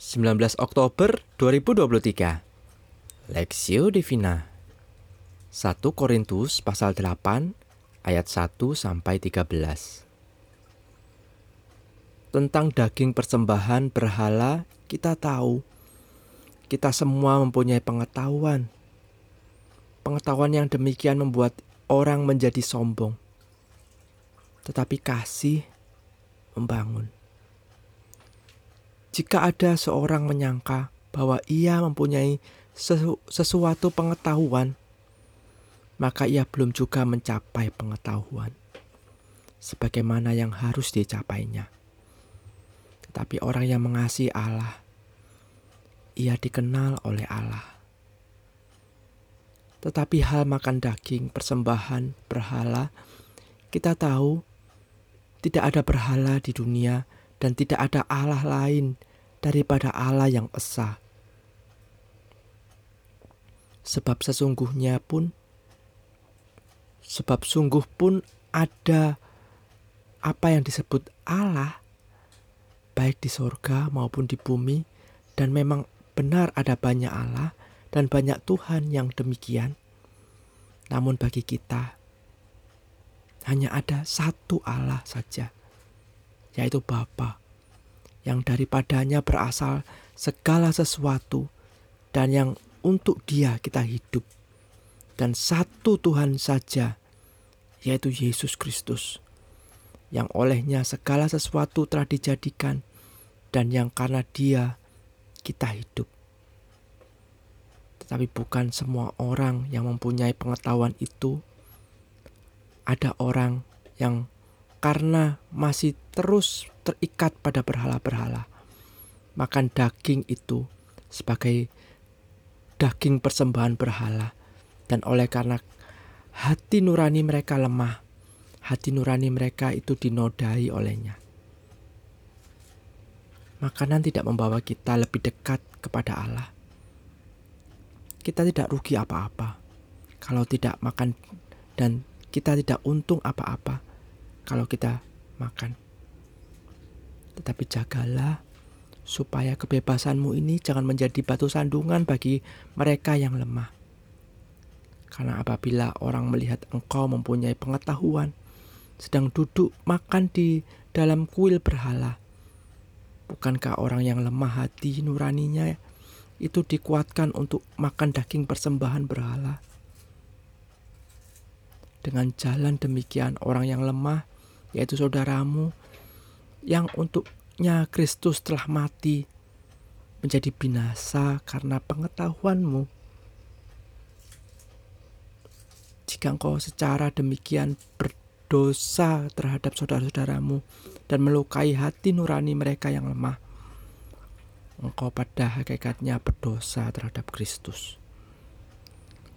19 Oktober 2023 Lexio Divina. 1 Korintus pasal 8 ayat 1 sampai 13 Tentang daging persembahan berhala kita tahu. Kita semua mempunyai pengetahuan. Pengetahuan yang demikian membuat orang menjadi sombong. Tetapi kasih membangun jika ada seorang menyangka bahwa ia mempunyai sesu sesuatu pengetahuan, maka ia belum juga mencapai pengetahuan sebagaimana yang harus dicapainya. Tetapi orang yang mengasihi Allah, ia dikenal oleh Allah. Tetapi hal makan daging, persembahan, berhala, kita tahu tidak ada berhala di dunia dan tidak ada Allah lain daripada Allah yang esa. Sebab sesungguhnya pun sebab sungguh pun ada apa yang disebut Allah baik di sorga maupun di bumi dan memang benar ada banyak Allah dan banyak Tuhan yang demikian. Namun bagi kita hanya ada satu Allah saja yaitu Bapa, yang daripadanya berasal segala sesuatu dan yang untuk dia kita hidup. Dan satu Tuhan saja, yaitu Yesus Kristus, yang olehnya segala sesuatu telah dijadikan dan yang karena dia kita hidup. Tetapi bukan semua orang yang mempunyai pengetahuan itu. Ada orang yang karena masih terus terikat pada berhala-berhala. Makan daging itu sebagai daging persembahan berhala. Dan oleh karena hati nurani mereka lemah, hati nurani mereka itu dinodai olehnya. Makanan tidak membawa kita lebih dekat kepada Allah. Kita tidak rugi apa-apa kalau tidak makan dan kita tidak untung apa-apa kalau kita makan. Tetapi jagalah supaya kebebasanmu ini jangan menjadi batu sandungan bagi mereka yang lemah. Karena apabila orang melihat engkau mempunyai pengetahuan, sedang duduk makan di dalam kuil berhala, bukankah orang yang lemah hati nuraninya itu dikuatkan untuk makan daging persembahan berhala? Dengan jalan demikian, orang yang lemah yaitu saudaramu yang untuknya Kristus telah mati menjadi binasa karena pengetahuanmu. Jika engkau secara demikian berdosa terhadap saudara-saudaramu dan melukai hati nurani mereka yang lemah, engkau pada hakikatnya berdosa terhadap Kristus.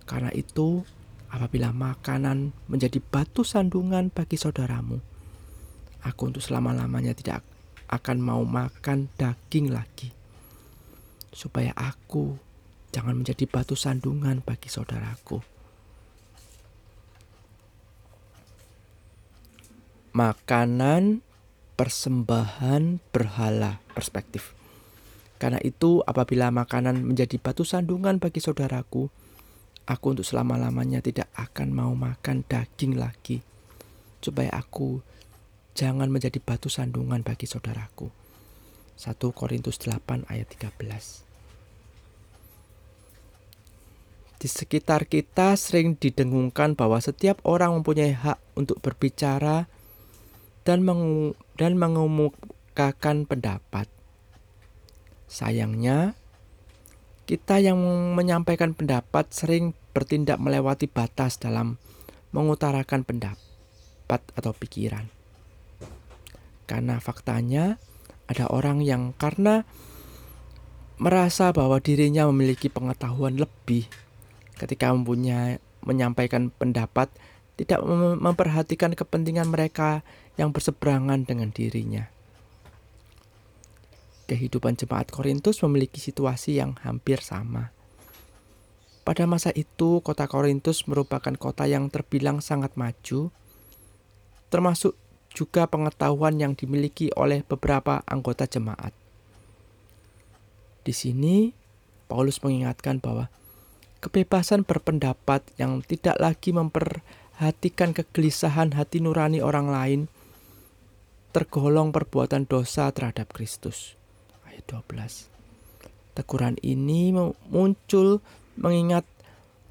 Karena itu, apabila makanan menjadi batu sandungan bagi saudaramu, Aku untuk selama-lamanya tidak akan mau makan daging lagi. Supaya aku jangan menjadi batu sandungan bagi saudaraku. Makanan persembahan berhala perspektif. Karena itu apabila makanan menjadi batu sandungan bagi saudaraku, aku untuk selama-lamanya tidak akan mau makan daging lagi. Supaya aku jangan menjadi batu sandungan bagi saudaraku. 1 Korintus 8 ayat 13 Di sekitar kita sering didengungkan bahwa setiap orang mempunyai hak untuk berbicara dan, mengu dan mengemukakan pendapat. Sayangnya, kita yang menyampaikan pendapat sering bertindak melewati batas dalam mengutarakan pendapat atau pikiran. Karena faktanya ada orang yang karena merasa bahwa dirinya memiliki pengetahuan lebih ketika mempunyai menyampaikan pendapat tidak memperhatikan kepentingan mereka yang berseberangan dengan dirinya. Kehidupan jemaat Korintus memiliki situasi yang hampir sama. Pada masa itu, kota Korintus merupakan kota yang terbilang sangat maju, termasuk juga pengetahuan yang dimiliki oleh beberapa anggota jemaat. Di sini Paulus mengingatkan bahwa kebebasan berpendapat yang tidak lagi memperhatikan kegelisahan hati nurani orang lain tergolong perbuatan dosa terhadap Kristus. Ayat 12. Teguran ini muncul mengingat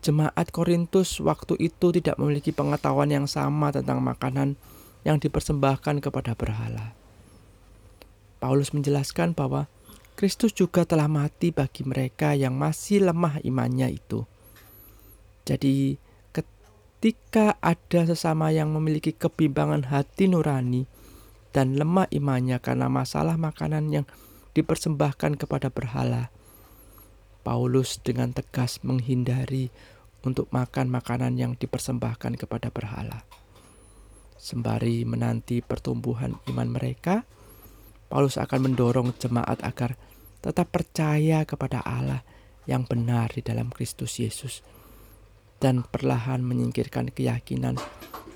jemaat Korintus waktu itu tidak memiliki pengetahuan yang sama tentang makanan yang dipersembahkan kepada berhala. Paulus menjelaskan bahwa Kristus juga telah mati bagi mereka yang masih lemah imannya itu. Jadi, ketika ada sesama yang memiliki kebimbangan hati nurani dan lemah imannya karena masalah makanan yang dipersembahkan kepada berhala, Paulus dengan tegas menghindari untuk makan makanan yang dipersembahkan kepada berhala. Sembari menanti pertumbuhan iman mereka, Paulus akan mendorong jemaat agar tetap percaya kepada Allah yang benar di dalam Kristus Yesus dan perlahan menyingkirkan keyakinan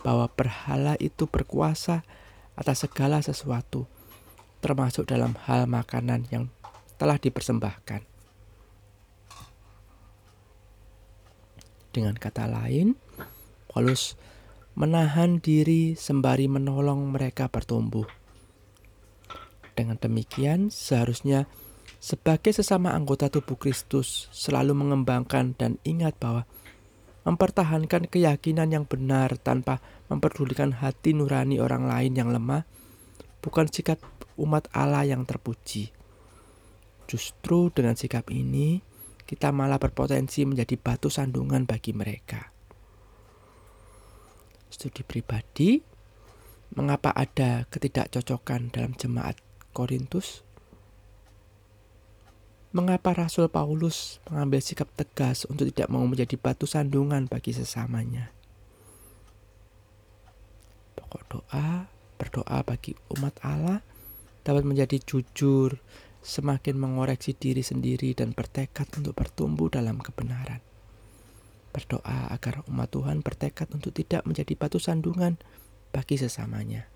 bahwa berhala itu berkuasa atas segala sesuatu termasuk dalam hal makanan yang telah dipersembahkan. Dengan kata lain, Paulus menahan diri sembari menolong mereka bertumbuh dengan demikian, seharusnya sebagai sesama anggota tubuh Kristus selalu mengembangkan dan ingat bahwa mempertahankan keyakinan yang benar tanpa memperdulikan hati nurani orang lain yang lemah bukan sikap umat Allah yang terpuji. Justru dengan sikap ini, kita malah berpotensi menjadi batu sandungan bagi mereka. Studi pribadi, mengapa ada ketidakcocokan dalam jemaat Korintus? Mengapa Rasul Paulus mengambil sikap tegas untuk tidak mau menjadi batu sandungan bagi sesamanya? Pokok doa, berdoa bagi umat Allah dapat menjadi jujur, semakin mengoreksi diri sendiri dan bertekad untuk bertumbuh dalam kebenaran. Berdoa agar umat Tuhan bertekad untuk tidak menjadi batu sandungan bagi sesamanya.